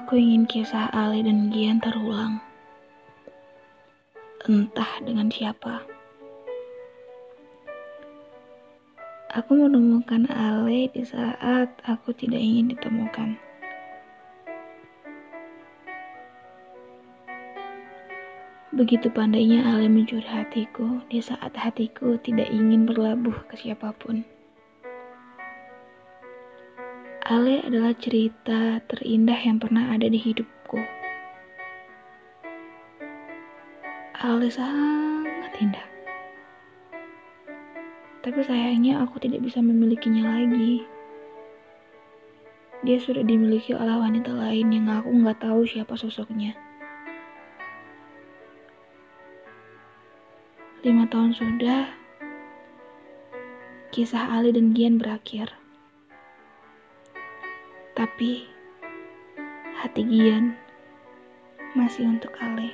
Aku ingin kisah Ali dan Gian terulang. Entah dengan siapa. Aku menemukan Ale di saat aku tidak ingin ditemukan. Begitu pandainya Ale mencuri hatiku di saat hatiku tidak ingin berlabuh ke siapa pun. Ale adalah cerita terindah yang pernah ada di hidupku. Ale sangat indah. Tapi sayangnya aku tidak bisa memilikinya lagi. Dia sudah dimiliki oleh wanita lain yang aku nggak tahu siapa sosoknya. Lima tahun sudah, kisah Ali dan Gian berakhir. Tapi hati Gian masih untuk Ale.